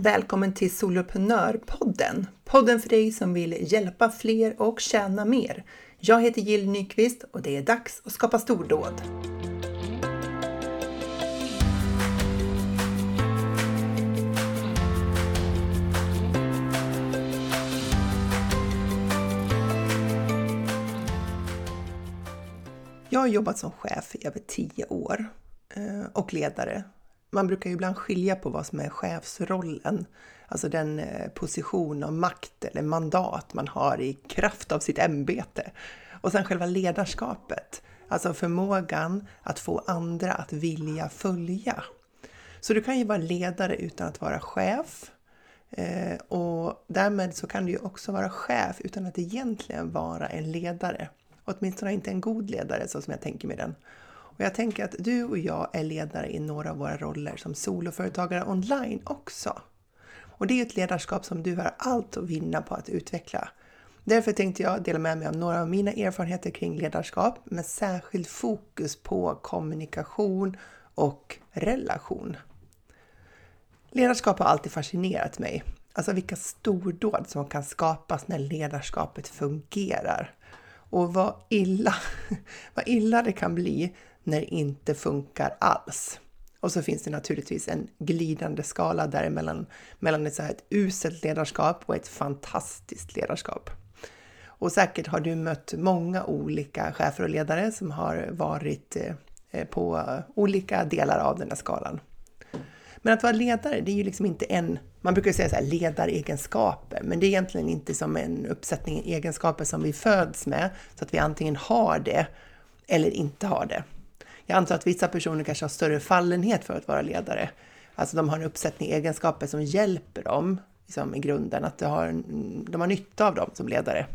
Välkommen till Soloprenörpodden! Podden för dig som vill hjälpa fler och tjäna mer. Jag heter Jill Nyqvist och det är dags att skapa stordåd. Jag har jobbat som chef i över tio år eh, och ledare man brukar ju ibland skilja på vad som är chefsrollen, alltså den eh, position av makt eller mandat man har i kraft av sitt ämbete. Och sen själva ledarskapet, alltså förmågan att få andra att vilja följa. Så du kan ju vara ledare utan att vara chef. Eh, och därmed så kan du ju också vara chef utan att egentligen vara en ledare. Åtminstone inte en god ledare så som jag tänker mig den. Och jag tänker att du och jag är ledare i några av våra roller som soloföretagare online också. Och det är ett ledarskap som du har allt att vinna på att utveckla. Därför tänkte jag dela med mig av några av mina erfarenheter kring ledarskap med särskild fokus på kommunikation och relation. Ledarskap har alltid fascinerat mig. Alltså vilka stordåd som kan skapas när ledarskapet fungerar. Och vad illa, vad illa det kan bli när det inte funkar alls. Och så finns det naturligtvis en glidande skala däremellan mellan ett, så här ett uselt ledarskap och ett fantastiskt ledarskap. Och säkert har du mött många olika chefer och ledare som har varit eh, på olika delar av den här skalan. Men att vara ledare, det är ju liksom inte en, man brukar säga så här, ledaregenskaper, men det är egentligen inte som en uppsättning egenskaper som vi föds med, så att vi antingen har det eller inte har det. Jag antar att vissa personer kanske har större fallenhet för att vara ledare. Alltså de har en uppsättning egenskaper som hjälper dem liksom, i grunden, att de har, de har nytta av dem som ledare.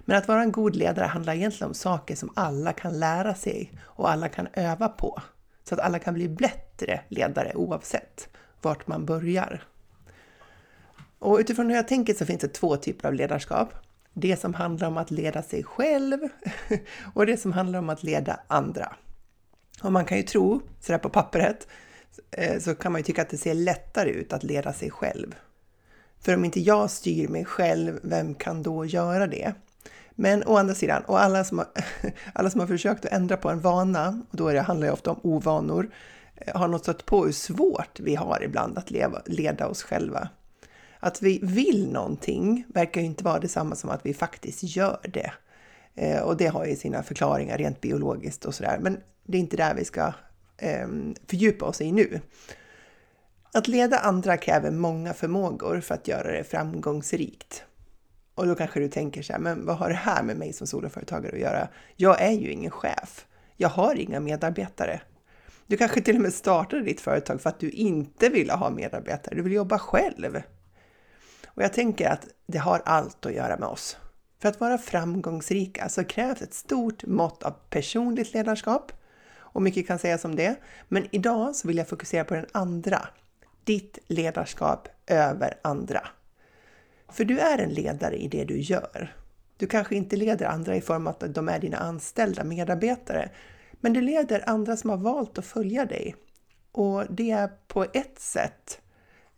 Men att vara en god ledare handlar egentligen om saker som alla kan lära sig och alla kan öva på. Så att alla kan bli bättre ledare oavsett vart man börjar. Och utifrån hur jag tänker så finns det två typer av ledarskap. Det som handlar om att leda sig själv och det som handlar om att leda andra. Och man kan ju tro, sådär på pappret, eh, så kan man ju tycka att det ser lättare ut att leda sig själv. För om inte jag styr mig själv, vem kan då göra det? Men å andra sidan, och alla som har, alla som har försökt att ändra på en vana, och då är det, handlar det ofta om ovanor, eh, har nog stött på hur svårt vi har ibland att leva, leda oss själva. Att vi vill någonting verkar ju inte vara detsamma som att vi faktiskt gör det. Eh, och det har ju sina förklaringar rent biologiskt och sådär. Men det är inte där vi ska eh, fördjupa oss i nu. Att leda andra kräver många förmågor för att göra det framgångsrikt. Och då kanske du tänker så här, men vad har det här med mig som soloföretagare att göra? Jag är ju ingen chef. Jag har inga medarbetare. Du kanske till och med startade ditt företag för att du inte ville ha medarbetare. Du vill jobba själv. Och jag tänker att det har allt att göra med oss. För att vara framgångsrika så krävs ett stort mått av personligt ledarskap och mycket kan sägas om det. Men idag så vill jag fokusera på den andra. Ditt ledarskap över andra. För du är en ledare i det du gör. Du kanske inte leder andra i form av att de är dina anställda medarbetare, men du leder andra som har valt att följa dig. Och det är på ett sätt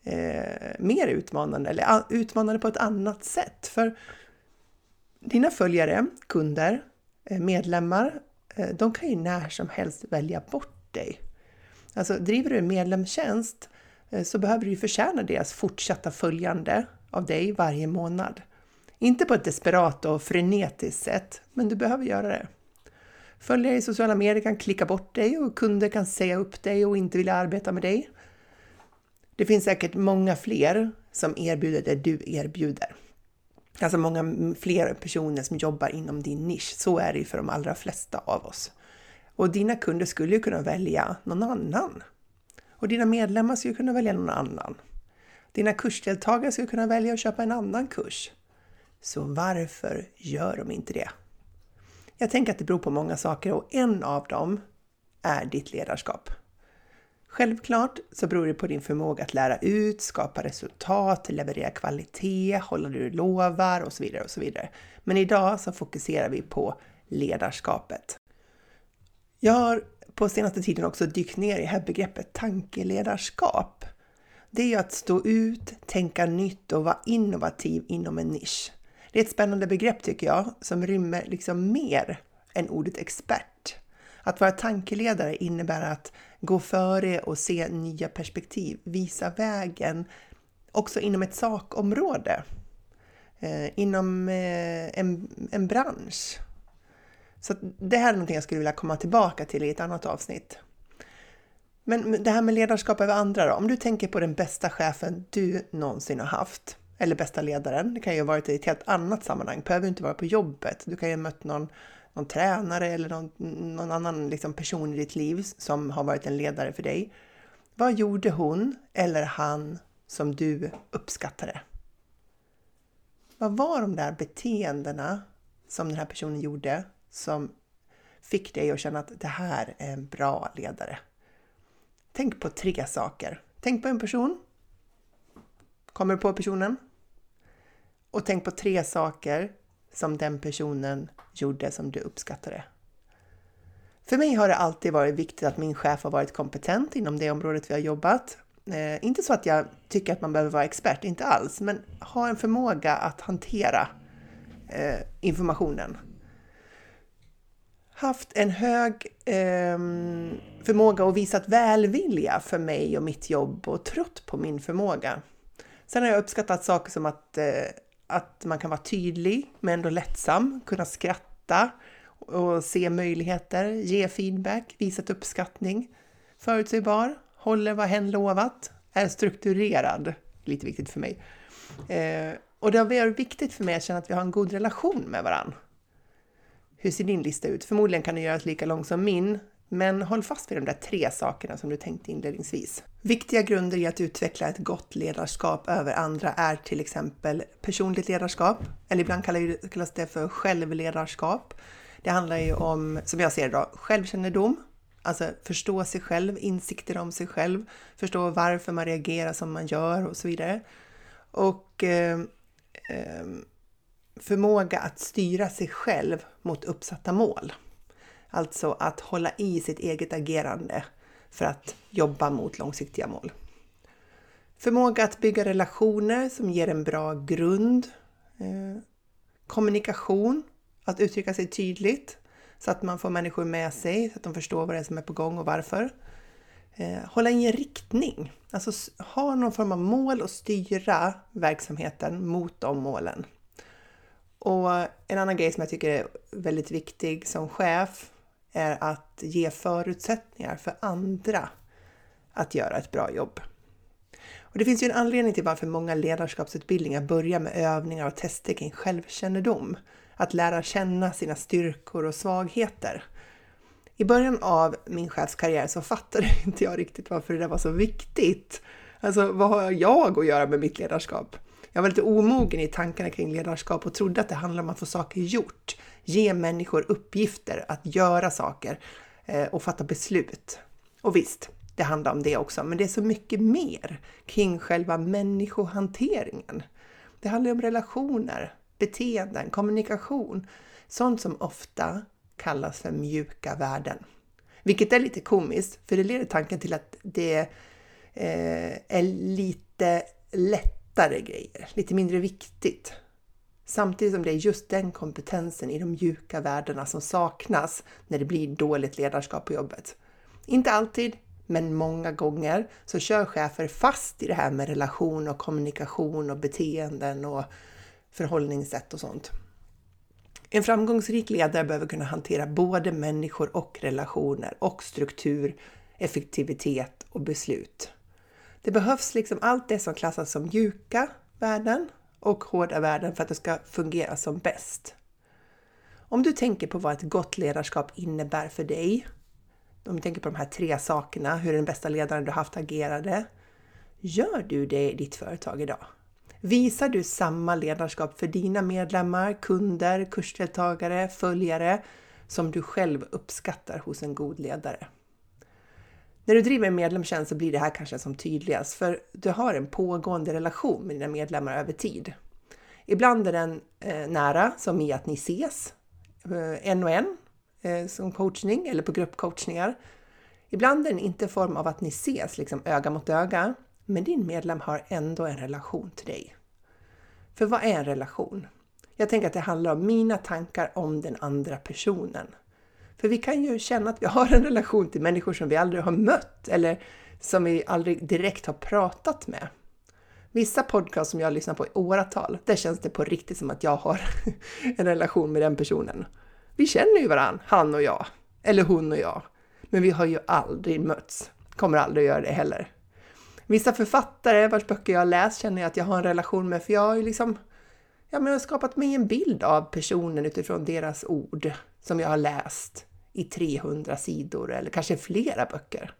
eh, mer utmanande, eller ah, utmanande på ett annat sätt. För dina följare, kunder, eh, medlemmar, eh, de kan ju när som helst välja bort dig. Alltså driver du en medlemstjänst eh, så behöver du ju förtjäna deras fortsatta följande av dig varje månad. Inte på ett desperat och frenetiskt sätt, men du behöver göra det. Följare i sociala medier kan klicka bort dig och kunder kan säga upp dig och inte vilja arbeta med dig. Det finns säkert många fler som erbjuder det du erbjuder. Alltså många fler personer som jobbar inom din nisch. Så är det ju för de allra flesta av oss. Och dina kunder skulle ju kunna välja någon annan. Och dina medlemmar skulle kunna välja någon annan. Dina kursdeltagare skulle kunna välja att köpa en annan kurs. Så varför gör de inte det? Jag tänker att det beror på många saker och en av dem är ditt ledarskap. Självklart så beror det på din förmåga att lära ut, skapa resultat, leverera kvalitet, hålla det du lovar och så vidare och så vidare. Men idag så fokuserar vi på ledarskapet. Jag har på senaste tiden också dykt ner i det här begreppet tankeledarskap. det är att stå ut, tänka nytt och vara innovativ inom en nisch. Det är ett spännande begrepp tycker jag, som rymmer liksom mer än ordet expert. Att vara tankeledare innebär att gå före och se nya perspektiv, visa vägen också inom ett sakområde, eh, inom eh, en, en bransch. Så det här är någonting jag skulle vilja komma tillbaka till i ett annat avsnitt. Men det här med ledarskap över andra då? Om du tänker på den bästa chefen du någonsin har haft, eller bästa ledaren, det kan ju ha varit i ett helt annat sammanhang, behöver inte vara på jobbet. Du kan ju ha mött någon, någon tränare eller någon, någon annan liksom person i ditt liv som har varit en ledare för dig. Vad gjorde hon eller han som du uppskattade? Vad var de där beteendena som den här personen gjorde som fick dig att känna att det här är en bra ledare? Tänk på tre saker. Tänk på en person. Kommer du på personen? Och tänk på tre saker som den personen gjorde som du uppskattade. För mig har det alltid varit viktigt att min chef har varit kompetent inom det området vi har jobbat. Eh, inte så att jag tycker att man behöver vara expert, inte alls, men ha en förmåga att hantera eh, informationen haft en hög eh, förmåga och visat välvilja för mig och mitt jobb och trott på min förmåga. Sen har jag uppskattat saker som att, eh, att man kan vara tydlig men ändå lättsam, kunna skratta och se möjligheter, ge feedback, visat uppskattning, förutsägbar, håller vad hen lovat, är strukturerad, lite viktigt för mig. Eh, och det har varit viktigt för mig att känna att vi har en god relation med varandra. Hur ser din lista ut? Förmodligen kan den göras lika lång som min, men håll fast vid de där tre sakerna som du tänkte inledningsvis. Viktiga grunder i att utveckla ett gott ledarskap över andra är till exempel personligt ledarskap, eller ibland kallas det för självledarskap. Det handlar ju om, som jag ser det då, självkännedom, alltså förstå sig själv, insikter om sig själv, förstå varför man reagerar som man gör och så vidare. Och eh, eh, förmåga att styra sig själv mot uppsatta mål. Alltså att hålla i sitt eget agerande för att jobba mot långsiktiga mål. Förmåga att bygga relationer som ger en bra grund. Eh, kommunikation, att uttrycka sig tydligt så att man får människor med sig, så att de förstår vad det är som är på gång och varför. Eh, hålla i en riktning, alltså ha någon form av mål och styra verksamheten mot de målen. Och en annan grej som jag tycker är väldigt viktig som chef är att ge förutsättningar för andra att göra ett bra jobb. Och det finns ju en anledning till varför många ledarskapsutbildningar börjar med övningar och tester kring självkännedom. Att lära känna sina styrkor och svagheter. I början av min chefskarriär så fattade inte jag riktigt varför det där var så viktigt. Alltså, vad har jag att göra med mitt ledarskap? Jag var lite omogen i tankarna kring ledarskap och trodde att det handlar om att få saker gjort. Ge människor uppgifter att göra saker eh, och fatta beslut. Och visst, det handlar om det också, men det är så mycket mer kring själva människohanteringen. Det handlar om relationer, beteenden, kommunikation, sånt som ofta kallas för mjuka värden. Vilket är lite komiskt, för det leder tanken till att det eh, är lite lätt lättare grejer, lite mindre viktigt. Samtidigt som det är just den kompetensen i de mjuka värdena som saknas när det blir dåligt ledarskap på jobbet. Inte alltid, men många gånger så kör chefer fast i det här med relation och kommunikation och beteenden och förhållningssätt och sånt. En framgångsrik ledare behöver kunna hantera både människor och relationer och struktur, effektivitet och beslut. Det behövs liksom allt det som klassas som mjuka värden och hårda värden för att det ska fungera som bäst. Om du tänker på vad ett gott ledarskap innebär för dig, om du tänker på de här tre sakerna, hur den bästa ledaren du haft agerade, gör du det i ditt företag idag? Visar du samma ledarskap för dina medlemmar, kunder, kursdeltagare, följare som du själv uppskattar hos en god ledare? När du driver en medlemstjänst så blir det här kanske som tydligast, för du har en pågående relation med dina medlemmar över tid. Ibland är den eh, nära, som i att ni ses eh, en och en eh, som coachning eller på gruppcoachningar. Ibland är den inte i form av att ni ses liksom öga mot öga, men din medlem har ändå en relation till dig. För vad är en relation? Jag tänker att det handlar om mina tankar om den andra personen. För vi kan ju känna att vi har en relation till människor som vi aldrig har mött eller som vi aldrig direkt har pratat med. Vissa podcast som jag lyssnar på i åratal, där känns det på riktigt som att jag har en relation med den personen. Vi känner ju varandra, han och jag, eller hon och jag, men vi har ju aldrig mötts. Kommer aldrig att göra det heller. Vissa författare vars böcker jag har läst känner jag att jag har en relation med, för jag har ju liksom ja, men jag har skapat mig en bild av personen utifrån deras ord som jag har läst i 300 sidor eller kanske flera böcker.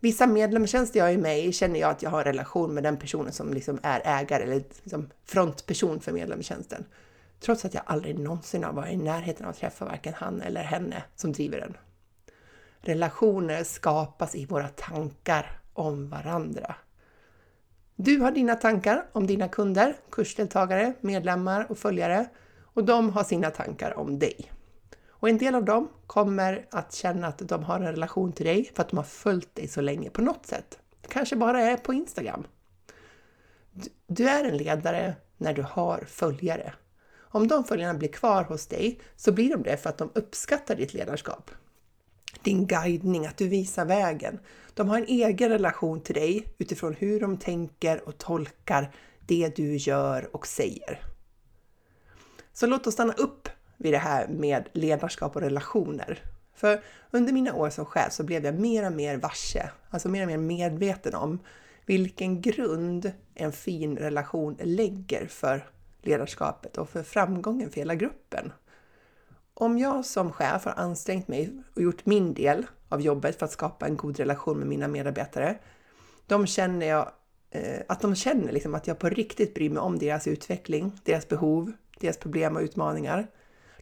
Vissa medlemstjänster jag är med i känner jag att jag har en relation med den personen som liksom är ägare eller liksom frontperson för medlemstjänsten. Trots att jag aldrig någonsin har varit i närheten av att träffa varken han eller henne som driver den. Relationer skapas i våra tankar om varandra. Du har dina tankar om dina kunder, kursdeltagare, medlemmar och följare och de har sina tankar om dig. Och en del av dem kommer att känna att de har en relation till dig för att de har följt dig så länge på något sätt. Det kanske bara är på Instagram. Du är en ledare när du har följare. Om de följarna blir kvar hos dig så blir de det för att de uppskattar ditt ledarskap. Din guidning, att du visar vägen. De har en egen relation till dig utifrån hur de tänker och tolkar det du gör och säger. Så låt oss stanna upp vid det här med ledarskap och relationer. För under mina år som chef så blev jag mer och mer varse, alltså mer och mer medveten om vilken grund en fin relation lägger för ledarskapet och för framgången för hela gruppen. Om jag som chef har ansträngt mig och gjort min del av jobbet för att skapa en god relation med mina medarbetare, de känner jag eh, att de känner liksom att jag på riktigt bryr mig om deras utveckling, deras behov, deras problem och utmaningar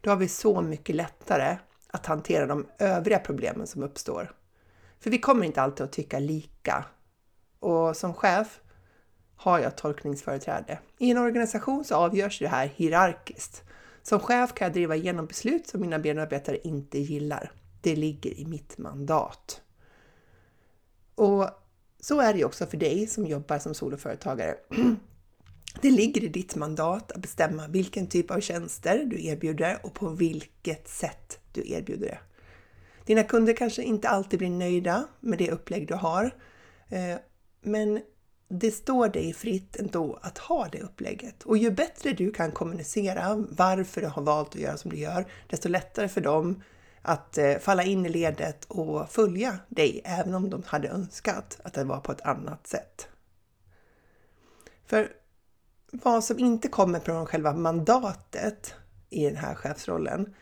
då har vi så mycket lättare att hantera de övriga problemen som uppstår. För vi kommer inte alltid att tycka lika. Och som chef har jag tolkningsföreträde. I en organisation så avgörs det här hierarkiskt. Som chef kan jag driva igenom beslut som mina medarbetare inte gillar. Det ligger i mitt mandat. Och så är det också för dig som jobbar som soloföretagare. Det ligger i ditt mandat att bestämma vilken typ av tjänster du erbjuder och på vilket sätt du erbjuder det. Dina kunder kanske inte alltid blir nöjda med det upplägg du har, eh, men det står dig fritt ändå att ha det upplägget. Och ju bättre du kan kommunicera varför du har valt att göra som du gör, desto lättare för dem att eh, falla in i ledet och följa dig, även om de hade önskat att det var på ett annat sätt. För vad som inte kommer från själva mandatet i den här chefsrollen,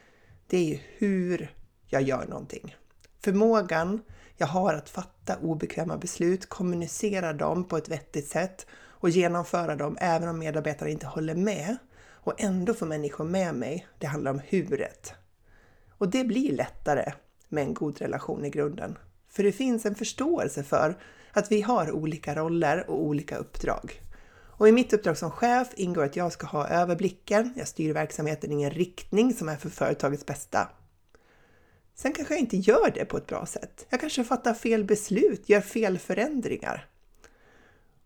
det är ju hur jag gör någonting. Förmågan jag har att fatta obekväma beslut, kommunicera dem på ett vettigt sätt och genomföra dem även om medarbetare inte håller med och ändå få människor med mig. Det handlar om huret. Och det blir lättare med en god relation i grunden. För det finns en förståelse för att vi har olika roller och olika uppdrag. Och i mitt uppdrag som chef ingår att jag ska ha överblicken, jag styr verksamheten i en riktning som är för företagets bästa. Sen kanske jag inte gör det på ett bra sätt. Jag kanske fattar fel beslut, gör fel förändringar.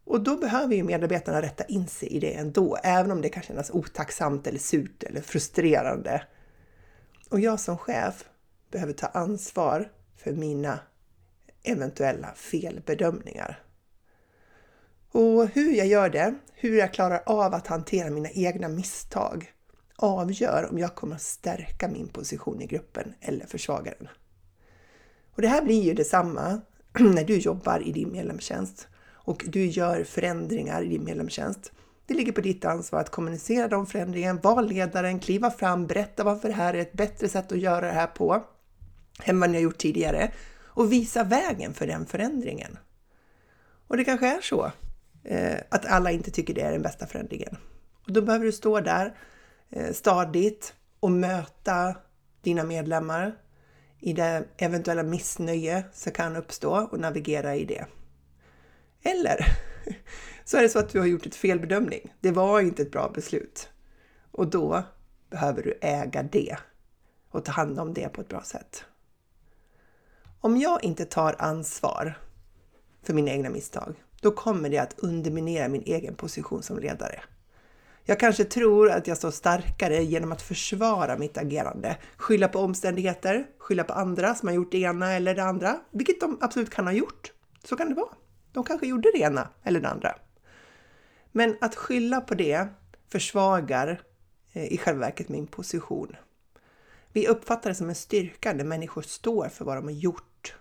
Och då behöver ju medarbetarna rätta in sig i det ändå, även om det kan kännas otacksamt eller surt eller frustrerande. Och jag som chef behöver ta ansvar för mina eventuella felbedömningar. Och hur jag gör det, hur jag klarar av att hantera mina egna misstag, avgör om jag kommer att stärka min position i gruppen eller försvaga den. Och det här blir ju detsamma när du jobbar i din medlemstjänst och du gör förändringar i din medlemstjänst. Det ligger på ditt ansvar att kommunicera de förändringarna, vara ledaren, kliva fram, berätta varför det här är ett bättre sätt att göra det här på än vad ni har gjort tidigare och visa vägen för den förändringen. Och det kanske är så eh, att alla inte tycker det är den bästa förändringen. Och då behöver du stå där Eh, stadigt och möta dina medlemmar i det eventuella missnöje som kan uppstå och navigera i det. Eller så är det så att du har gjort ett felbedömning. Det var inte ett bra beslut. Och då behöver du äga det och ta hand om det på ett bra sätt. Om jag inte tar ansvar för mina egna misstag, då kommer det att underminera min egen position som ledare. Jag kanske tror att jag står starkare genom att försvara mitt agerande, skylla på omständigheter, skylla på andra som har gjort det ena eller det andra, vilket de absolut kan ha gjort. Så kan det vara. De kanske gjorde det ena eller det andra. Men att skylla på det försvagar eh, i själva verket min position. Vi uppfattar det som en styrka när människor står för vad de har gjort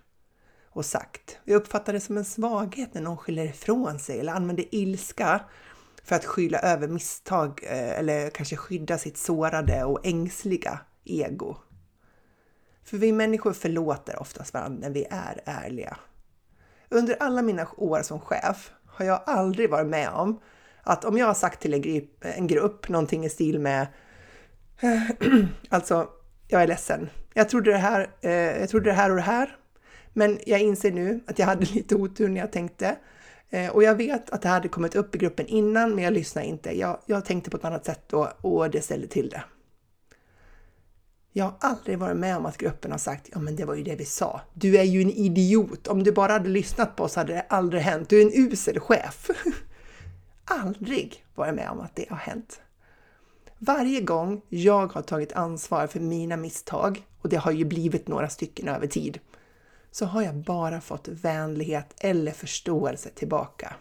och sagt. Vi uppfattar det som en svaghet när någon skyller ifrån sig eller använder ilska för att skylla över misstag eh, eller kanske skydda sitt sårade och ängsliga ego. För vi människor förlåter oftast varandra när vi är ärliga. Under alla mina år som chef har jag aldrig varit med om att om jag har sagt till en grupp, en grupp någonting i stil med alltså, jag är ledsen. Jag trodde det här, eh, jag trodde det här och det här, men jag inser nu att jag hade lite otur när jag tänkte. Eh, och jag vet att det hade kommit upp i gruppen innan, men jag lyssnade inte. Jag, jag tänkte på ett annat sätt då och det ställde till det. Jag har aldrig varit med om att gruppen har sagt ja men det var ju det vi sa. Du är ju en idiot. Om du bara hade lyssnat på oss hade det aldrig hänt. Du är en usel chef. aldrig varit med om att det har hänt. Varje gång jag har tagit ansvar för mina misstag, och det har ju blivit några stycken över tid, så har jag bara fått vänlighet eller förståelse tillbaka.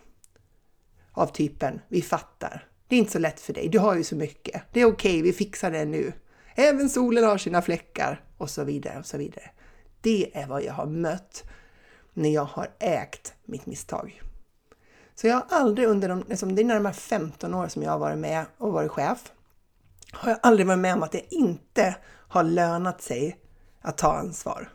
Av typen, vi fattar. Det är inte så lätt för dig, du har ju så mycket. Det är okej, okay, vi fixar det nu. Även solen har sina fläckar och så vidare och så vidare. Det är vad jag har mött när jag har ägt mitt misstag. Så jag har aldrig under de, liksom, det är närmare 15 år som jag har varit med och varit chef, har jag aldrig varit med om att det inte har lönat sig att ta ansvar.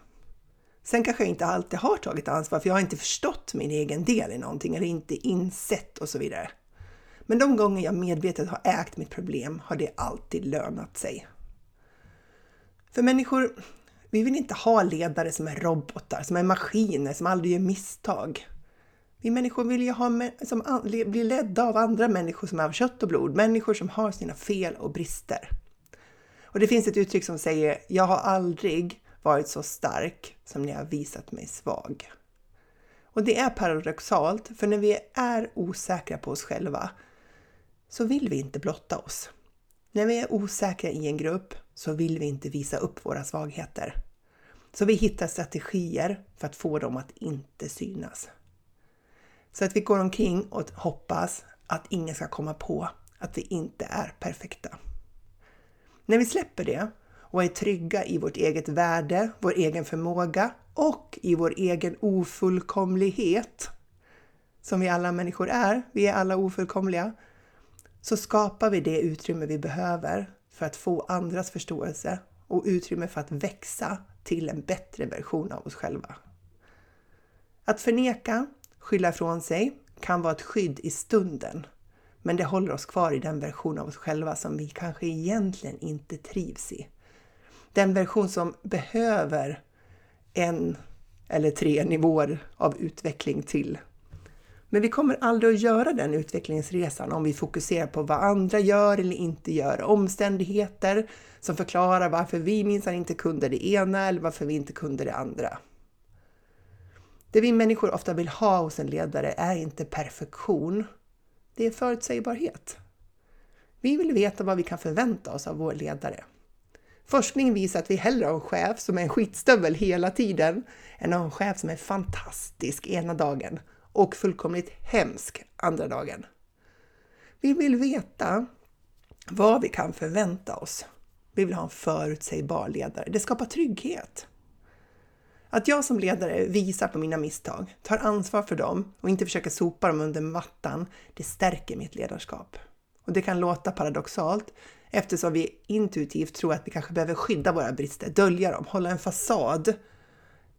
Sen kanske jag inte alltid har tagit ansvar för jag har inte förstått min egen del i någonting eller inte insett och så vidare. Men de gånger jag medvetet har ägt mitt problem har det alltid lönat sig. För människor, vi vill inte ha ledare som är robotar, som är maskiner, som aldrig gör misstag. Vi människor vill ju ha som blir ledda av andra människor som är av kött och blod, människor som har sina fel och brister. Och det finns ett uttryck som säger “Jag har aldrig varit så stark som när jag visat mig svag”. Och det är paradoxalt, för när vi är osäkra på oss själva så vill vi inte blotta oss. När vi är osäkra i en grupp så vill vi inte visa upp våra svagheter. Så vi hittar strategier för att få dem att inte synas. Så att vi går omkring och hoppas att ingen ska komma på att vi inte är perfekta. När vi släpper det och är trygga i vårt eget värde, vår egen förmåga och i vår egen ofullkomlighet, som vi alla människor är, vi är alla ofullkomliga, så skapar vi det utrymme vi behöver för att få andras förståelse och utrymme för att växa till en bättre version av oss själva. Att förneka Skylla ifrån sig kan vara ett skydd i stunden, men det håller oss kvar i den version av oss själva som vi kanske egentligen inte trivs i. Den version som behöver en eller tre nivåer av utveckling till. Men vi kommer aldrig att göra den utvecklingsresan om vi fokuserar på vad andra gör eller inte gör, omständigheter som förklarar varför vi minsann inte kunde det ena eller varför vi inte kunde det andra. Det vi människor ofta vill ha hos en ledare är inte perfektion. Det är förutsägbarhet. Vi vill veta vad vi kan förvänta oss av vår ledare. Forskning visar att vi hellre har en chef som är en skitstövel hela tiden än har en chef som är fantastisk ena dagen och fullkomligt hemsk andra dagen. Vi vill veta vad vi kan förvänta oss. Vi vill ha en förutsägbar ledare. Det skapar trygghet. Att jag som ledare visar på mina misstag, tar ansvar för dem och inte försöker sopa dem under mattan, det stärker mitt ledarskap. Och det kan låta paradoxalt eftersom vi intuitivt tror att vi kanske behöver skydda våra brister, dölja dem, hålla en fasad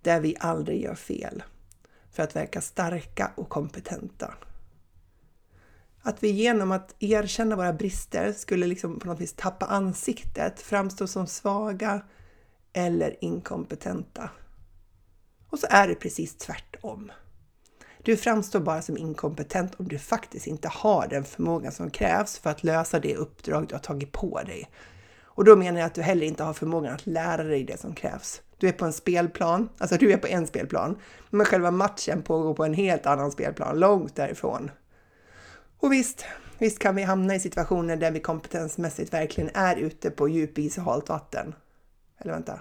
där vi aldrig gör fel för att verka starka och kompetenta. Att vi genom att erkänna våra brister skulle liksom på något vis tappa ansiktet, framstå som svaga eller inkompetenta. Och så är det precis tvärtom. Du framstår bara som inkompetent om du faktiskt inte har den förmågan som krävs för att lösa det uppdrag du har tagit på dig. Och då menar jag att du heller inte har förmågan att lära dig det som krävs. Du är på en spelplan, alltså du är på en spelplan, men själva matchen pågår på en helt annan spelplan, långt därifrån. Och visst, visst kan vi hamna i situationer där vi kompetensmässigt verkligen är ute på djup is och halt vatten. Eller vänta,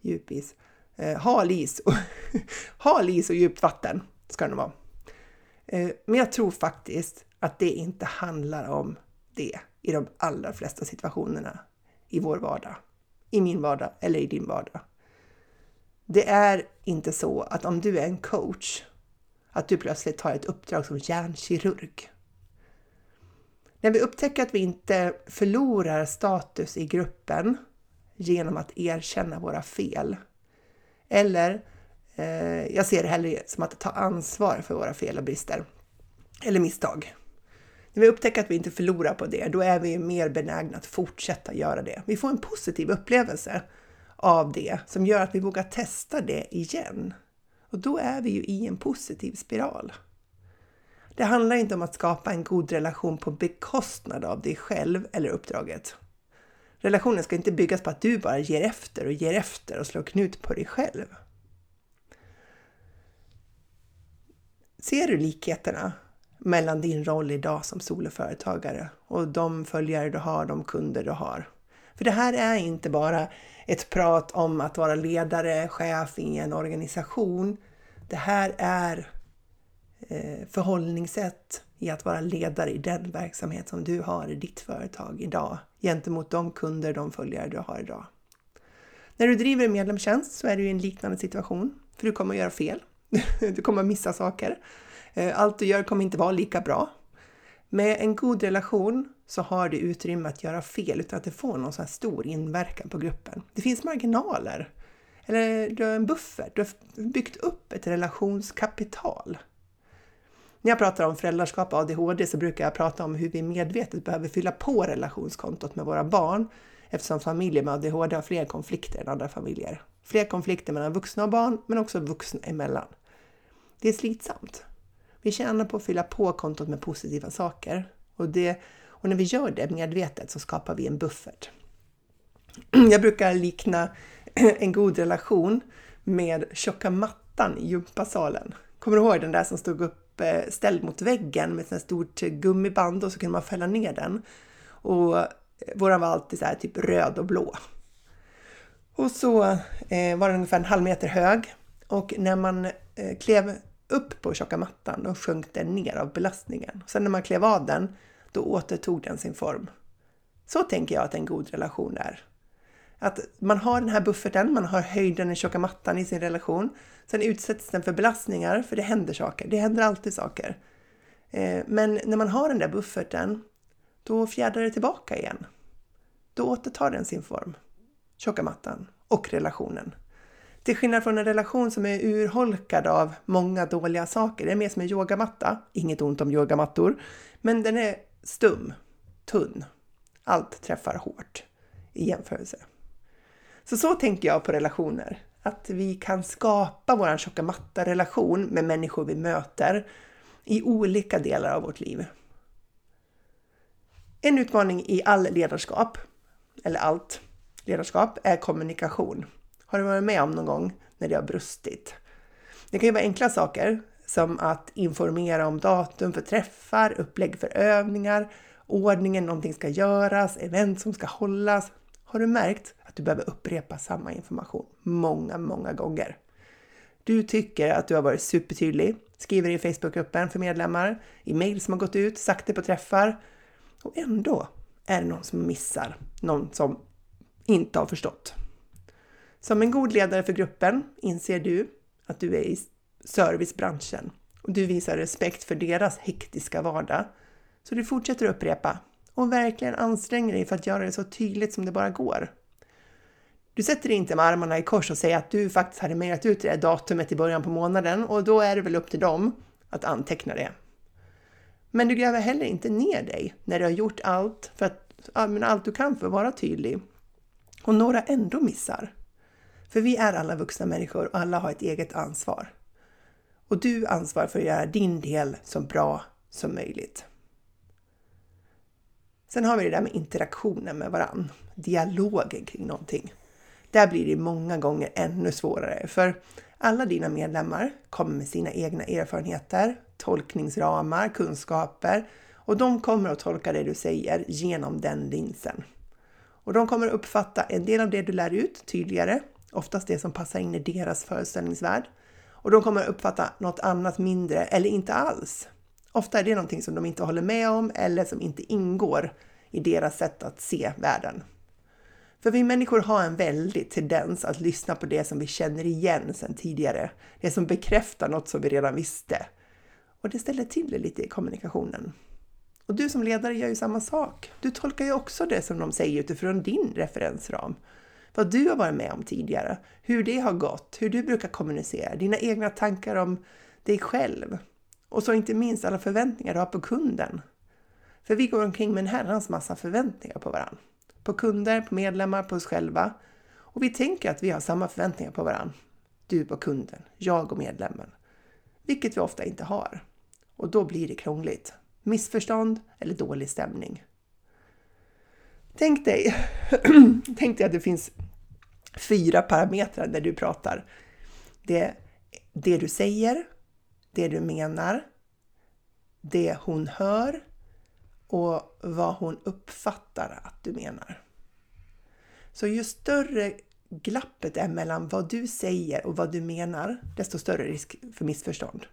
djupis. Eh, hal is och, hal is och djupt vatten ska det nog vara. Eh, men jag tror faktiskt att det inte handlar om det i de allra flesta situationerna i vår vardag. I min vardag eller i din vardag. Det är inte så att om du är en coach, att du plötsligt tar ett uppdrag som hjärnkirurg. När vi upptäcker att vi inte förlorar status i gruppen genom att erkänna våra fel. Eller, Eh, jag ser det hellre som att ta ansvar för våra fel och brister. Eller misstag. När vi upptäcker att vi inte förlorar på det, då är vi mer benägna att fortsätta göra det. Vi får en positiv upplevelse av det som gör att vi vågar testa det igen. Och då är vi ju i en positiv spiral. Det handlar inte om att skapa en god relation på bekostnad av dig själv eller uppdraget. Relationen ska inte byggas på att du bara ger efter och ger efter och slår knut på dig själv. Ser du likheterna mellan din roll idag som soloföretagare och de följare du har, de kunder du har? För det här är inte bara ett prat om att vara ledare, chef i en organisation. Det här är eh, förhållningssätt i att vara ledare i den verksamhet som du har i ditt företag idag gentemot de kunder, de följare du har idag. När du driver en medlemstjänst så är du i en liknande situation, för du kommer att göra fel. Du kommer missa saker. Eh, allt du gör kommer inte vara lika bra. Med en god relation så har du utrymme att göra fel utan att det får någon så här stor inverkan på gruppen. Det finns marginaler. Eller du har en buffert, du har byggt upp ett relationskapital. När jag pratar om föräldraskap och ADHD så brukar jag prata om hur vi medvetet behöver fylla på relationskontot med våra barn eftersom familjer med ADHD har fler konflikter än andra familjer. Fler konflikter mellan vuxna och barn, men också vuxna emellan. Det är slitsamt. Vi tjänar på att fylla på kontot med positiva saker och, det, och när vi gör det medvetet så skapar vi en buffert. Jag brukar likna en god relation med tjocka mattan i gympasalen. Kommer du ihåg den där som stod uppställd eh, mot väggen med ett stort eh, gummiband och så kunde man fälla ner den. Och eh, våran var alltid så här typ röd och blå. Och så var den ungefär en halv meter hög och när man klev upp på tjocka mattan och sjönk den ner av belastningen. Sen när man klev av den, då återtog den sin form. Så tänker jag att en god relation är. Att man har den här bufferten, man har höjden i tjocka mattan i sin relation. Sen utsätts den för belastningar, för det händer saker. Det händer alltid saker. Eh, men när man har den där bufferten, då fjädrar det tillbaka igen. Då återtar den sin form. Tjocka mattan och relationen. Till skillnad från en relation som är urholkad av många dåliga saker. Det är mer som en yogamatta. Inget ont om yogamattor. Men den är stum, tunn. Allt träffar hårt i jämförelse. Så så tänker jag på relationer. Att vi kan skapa vår tjocka matta-relation med människor vi möter i olika delar av vårt liv. En utmaning i all ledarskap, eller allt ledarskap, är kommunikation. Har du varit med om någon gång när det har brustit? Det kan ju vara enkla saker som att informera om datum för träffar, upplägg för övningar, ordningen någonting ska göras, event som ska hållas. Har du märkt att du behöver upprepa samma information många, många gånger? Du tycker att du har varit supertydlig, skriver i Facebookgruppen för medlemmar, i mejl som har gått ut, sagt det på träffar och ändå är det någon som missar, någon som inte har förstått. Som en god ledare för gruppen inser du att du är i servicebranschen och du visar respekt för deras hektiska vardag. Så du fortsätter upprepa och verkligen anstränger dig för att göra det så tydligt som det bara går. Du sätter dig inte med armarna i kors och säger att du faktiskt hade mejlat ut det datumet i början på månaden och då är det väl upp till dem att anteckna det. Men du gräver heller inte ner dig när du har gjort allt för att, allt du kan för att vara tydlig och några ändå missar. För vi är alla vuxna människor och alla har ett eget ansvar. Och du ansvarar för att göra din del så bra som möjligt. Sen har vi det där med interaktionen med varann. Dialogen kring någonting. Där blir det många gånger ännu svårare, för alla dina medlemmar kommer med sina egna erfarenheter, tolkningsramar, kunskaper och de kommer att tolka det du säger genom den linsen. Och de kommer att uppfatta en del av det du lär ut tydligare, oftast det som passar in i deras föreställningsvärld. Och de kommer att uppfatta något annat mindre eller inte alls. Ofta är det någonting som de inte håller med om eller som inte ingår i deras sätt att se världen. För vi människor har en väldig tendens att lyssna på det som vi känner igen sedan tidigare. Det som bekräftar något som vi redan visste. Och det ställer till det lite i kommunikationen. Och du som ledare gör ju samma sak. Du tolkar ju också det som de säger utifrån din referensram. Vad du har varit med om tidigare, hur det har gått, hur du brukar kommunicera, dina egna tankar om dig själv. Och så inte minst alla förväntningar du har på kunden. För vi går omkring med en herrans massa förväntningar på varandra. På kunder, på medlemmar, på oss själva. Och vi tänker att vi har samma förväntningar på varandra. Du på kunden, jag och medlemmen. Vilket vi ofta inte har. Och då blir det krångligt. Missförstånd eller dålig stämning. Tänk dig, tänk dig att det finns fyra parametrar när du pratar. Det, det du säger, det du menar, det hon hör och vad hon uppfattar att du menar. Så ju större glappet är mellan vad du säger och vad du menar, desto större risk för missförstånd.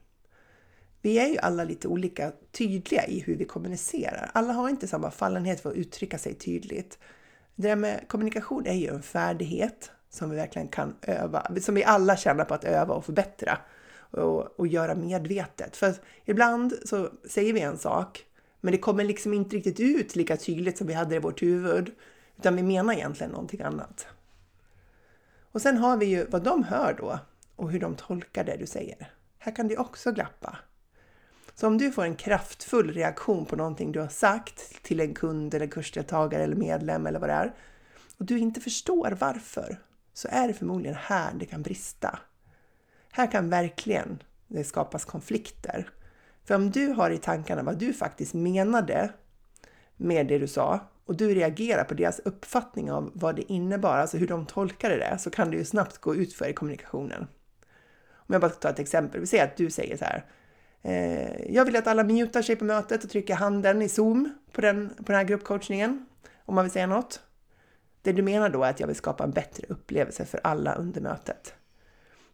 Vi är ju alla lite olika tydliga i hur vi kommunicerar. Alla har inte samma fallenhet för att uttrycka sig tydligt. Det där med kommunikation är ju en färdighet som vi verkligen kan öva, som vi alla tjänar på att öva och förbättra och, och göra medvetet. För ibland så säger vi en sak, men det kommer liksom inte riktigt ut lika tydligt som vi hade i vårt huvud, utan vi menar egentligen någonting annat. Och sen har vi ju vad de hör då och hur de tolkar det du säger. Här kan det också glappa. Så om du får en kraftfull reaktion på någonting du har sagt till en kund eller kursdeltagare eller medlem eller vad det är och du inte förstår varför så är det förmodligen här det kan brista. Här kan verkligen det skapas konflikter. För om du har i tankarna vad du faktiskt menade med det du sa och du reagerar på deras uppfattning av vad det innebar, alltså hur de tolkade det, så kan det ju snabbt gå ut för i kommunikationen. Om jag bara tar ett exempel, vi säger att du säger så här. Eh, jag vill att alla mutar sig på mötet och trycker handen i Zoom på den, på den här gruppcoachningen, om man vill säga något. Det du menar då är att jag vill skapa en bättre upplevelse för alla under mötet.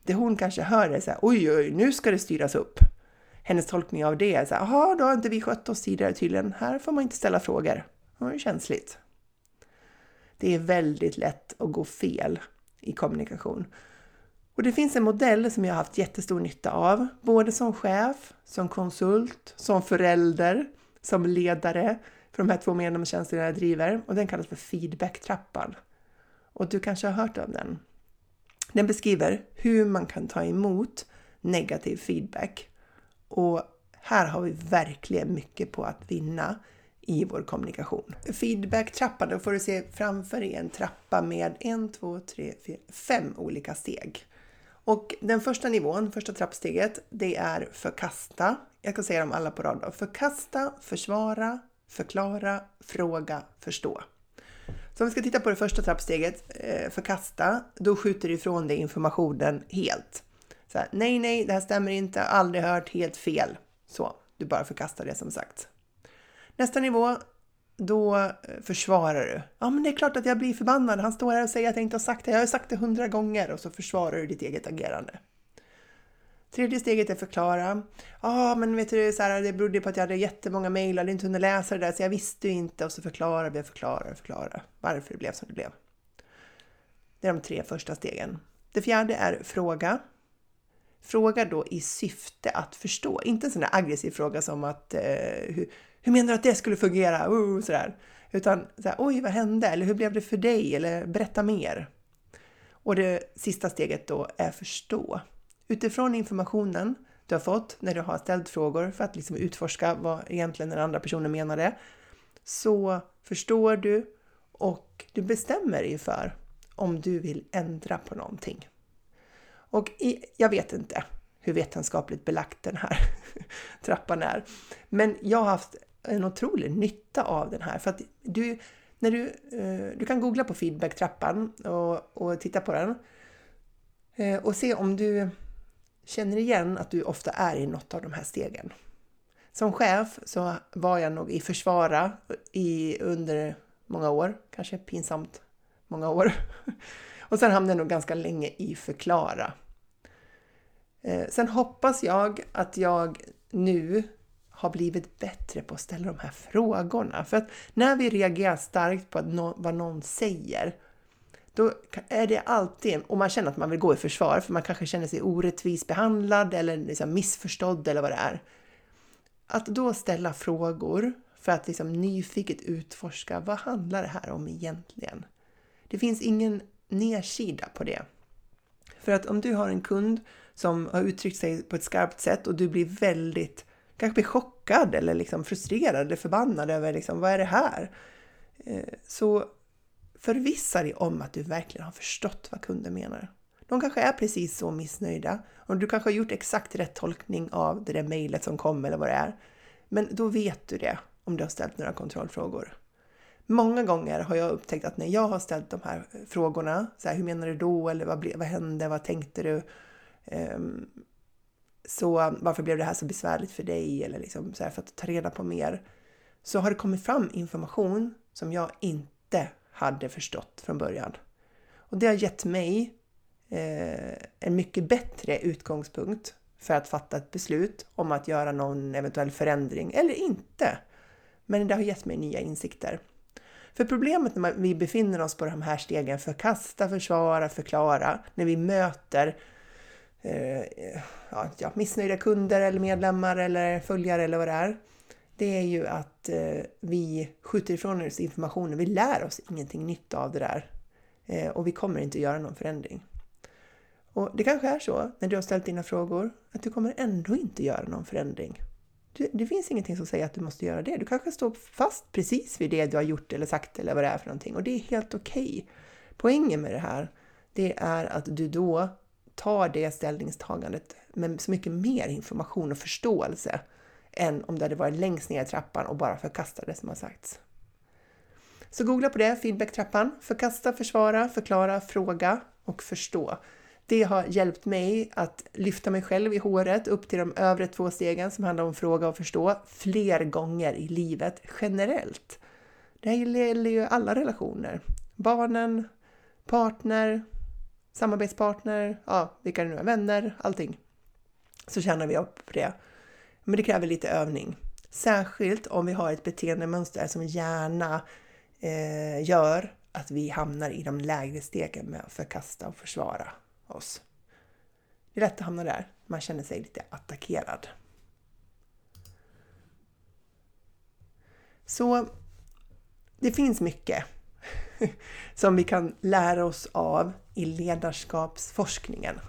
Det hon kanske hör är så här, oj, oj, nu ska det styras upp. Hennes tolkning av det är så här, jaha, då har inte vi skött oss tidigare tydligen. Här får man inte ställa frågor. Det är känsligt. Det är väldigt lätt att gå fel i kommunikation. Och det finns en modell som jag har haft jättestor nytta av, både som chef, som konsult, som förälder, som ledare för de här två medlemstjänsterna jag driver och den kallas för feedbacktrappan. Och du kanske har hört om den. Den beskriver hur man kan ta emot negativ feedback. Och här har vi verkligen mycket på att vinna i vår kommunikation. Feedbacktrappan, då får du se framför dig en trappa med en, två, tre, fyra, fem olika steg. Och den första nivån, första trappsteget, det är förkasta. Jag kan säga dem alla på rad. Förkasta, försvara, förklara, fråga, förstå. Så om vi ska titta på det första trappsteget, eh, förkasta, då skjuter du ifrån dig informationen helt. Så här, nej, nej, det här stämmer inte, aldrig hört, helt fel. Så, du bara förkastar det som sagt. Nästa nivå, då eh, försvarar du. Ja, men det är klart att jag blir förbannad. Han står här och säger att jag inte har sagt det. Jag har sagt det hundra gånger och så försvarar du ditt eget agerande. Tredje steget är förklara. Ja, ah, men vet du, så här, det berodde på att jag hade jättemånga mejl, och inte hunnit läsa det där, så jag visste ju inte. Och så förklarar vi, förklarar och förklarar varför det blev som det blev. Det är de tre första stegen. Det fjärde är fråga. Fråga då i syfte att förstå, inte en sån där aggressiv fråga som att eh, hur, hur menar du att det skulle fungera? Uh, sådär. Utan så här, oj, vad hände? Eller hur blev det för dig? Eller berätta mer. Och det sista steget då är förstå. Utifrån informationen du har fått när du har ställt frågor för att liksom utforska vad egentligen den andra personen menade, så förstår du och du bestämmer dig för om du vill ändra på någonting. Och i, jag vet inte hur vetenskapligt belagt den här trappan är, men jag har haft en otrolig nytta av den här för att du när du, eh, du kan googla på feedbacktrappan och, och titta på den eh, och se om du känner igen att du ofta är i något av de här stegen. Som chef så var jag nog i försvara i, under många år, kanske pinsamt många år. Och sen hamnade jag nog ganska länge i förklara. Eh, sen hoppas jag att jag nu har blivit bättre på att ställa de här frågorna. För att när vi reagerar starkt på no vad någon säger, då är det alltid, och man känner att man vill gå i försvar, för man kanske känner sig orättvis behandlad eller liksom missförstådd eller vad det är. Att då ställa frågor för att liksom nyfiket utforska, vad handlar det här om egentligen? Det finns ingen nedsida på det. För att om du har en kund som har uttryckt sig på ett skarpt sätt och du blir väldigt, kanske blir chockad eller liksom frustrerad eller förbannad över liksom, vad är det här? Eh, så förvissa dig om att du verkligen har förstått vad kunden menar. De kanske är precis så missnöjda och du kanske har gjort exakt rätt tolkning av det där mejlet som kom eller vad det är. Men då vet du det om du har ställt några kontrollfrågor. Många gånger har jag upptäckt att när jag har ställt de här frågorna, så här, hur menar du då? Eller vad, vad hände? Vad tänkte du? Um, så varför blev det här så besvärligt för dig? Eller liksom så här, för att ta reda på mer. Så har det kommit fram information som jag inte hade förstått från början. Och det har gett mig eh, en mycket bättre utgångspunkt för att fatta ett beslut om att göra någon eventuell förändring eller inte. Men det har gett mig nya insikter. För problemet när vi befinner oss på de här stegen, förkasta, försvara, förklara, när vi möter Eh, ja, missnöjda kunder eller medlemmar eller följare eller vad det är, det är ju att eh, vi skjuter ifrån oss informationen. Vi lär oss ingenting nytt av det där eh, och vi kommer inte göra någon förändring. Och det kanske är så när du har ställt dina frågor att du kommer ändå inte göra någon förändring. Du, det finns ingenting som säger att du måste göra det. Du kanske står fast precis vid det du har gjort eller sagt eller vad det är för någonting och det är helt okej. Okay. Poängen med det här, det är att du då tar det ställningstagandet med så mycket mer information och förståelse än om det hade varit längst ner i trappan och bara förkastade det som har sagts. Så googla på det, feedbacktrappan. Förkasta, försvara, förklara, fråga och förstå. Det har hjälpt mig att lyfta mig själv i håret upp till de övre två stegen som handlar om fråga och förstå fler gånger i livet generellt. Det här gäller ju alla relationer. Barnen, partner, samarbetspartner, ja, vilka det nu är, vänner, allting. Så tjänar vi upp på det. Men det kräver lite övning. Särskilt om vi har ett beteendemönster som gärna eh, gör att vi hamnar i de lägre stegen med att förkasta och försvara oss. Det är lätt att hamna där. Man känner sig lite attackerad. Så det finns mycket som vi kan lära oss av i ledarskapsforskningen.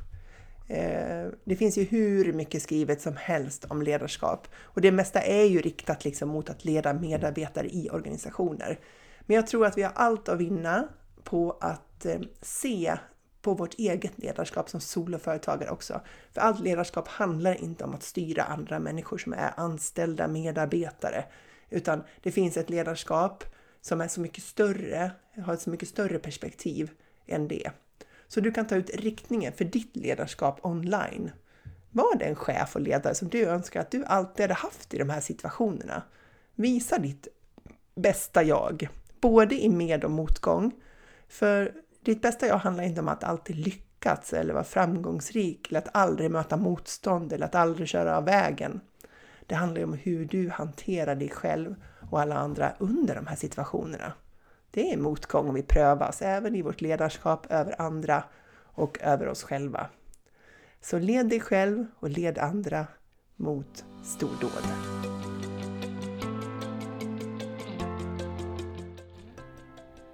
Eh, det finns ju hur mycket skrivet som helst om ledarskap och det mesta är ju riktat liksom mot att leda medarbetare i organisationer. Men jag tror att vi har allt att vinna på att eh, se på vårt eget ledarskap som soloföretagare också. För allt ledarskap handlar inte om att styra andra människor som är anställda medarbetare, utan det finns ett ledarskap som är så mycket större, har ett så mycket större perspektiv än det. Så du kan ta ut riktningen för ditt ledarskap online. Var den chef och ledare som du önskar att du alltid hade haft i de här situationerna. Visa ditt bästa jag, både i med och motgång. För ditt bästa jag handlar inte om att alltid lyckas eller vara framgångsrik eller att aldrig möta motstånd eller att aldrig köra av vägen. Det handlar om hur du hanterar dig själv och alla andra under de här situationerna. Det är motgång och vi prövas även i vårt ledarskap över andra och över oss själva. Så led dig själv och led andra mot stordåd.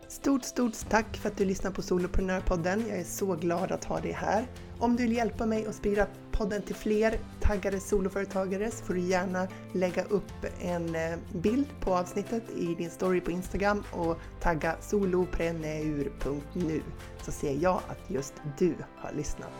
Stort, stort tack för att du lyssnar på Soloprenörpodden. Jag är så glad att ha dig här. Om du vill hjälpa mig att sprida podden till fler taggade soloföretagare så får du gärna lägga upp en eh, bild på avsnittet i din story på Instagram och tagga solopreneur.nu så ser jag att just du har lyssnat.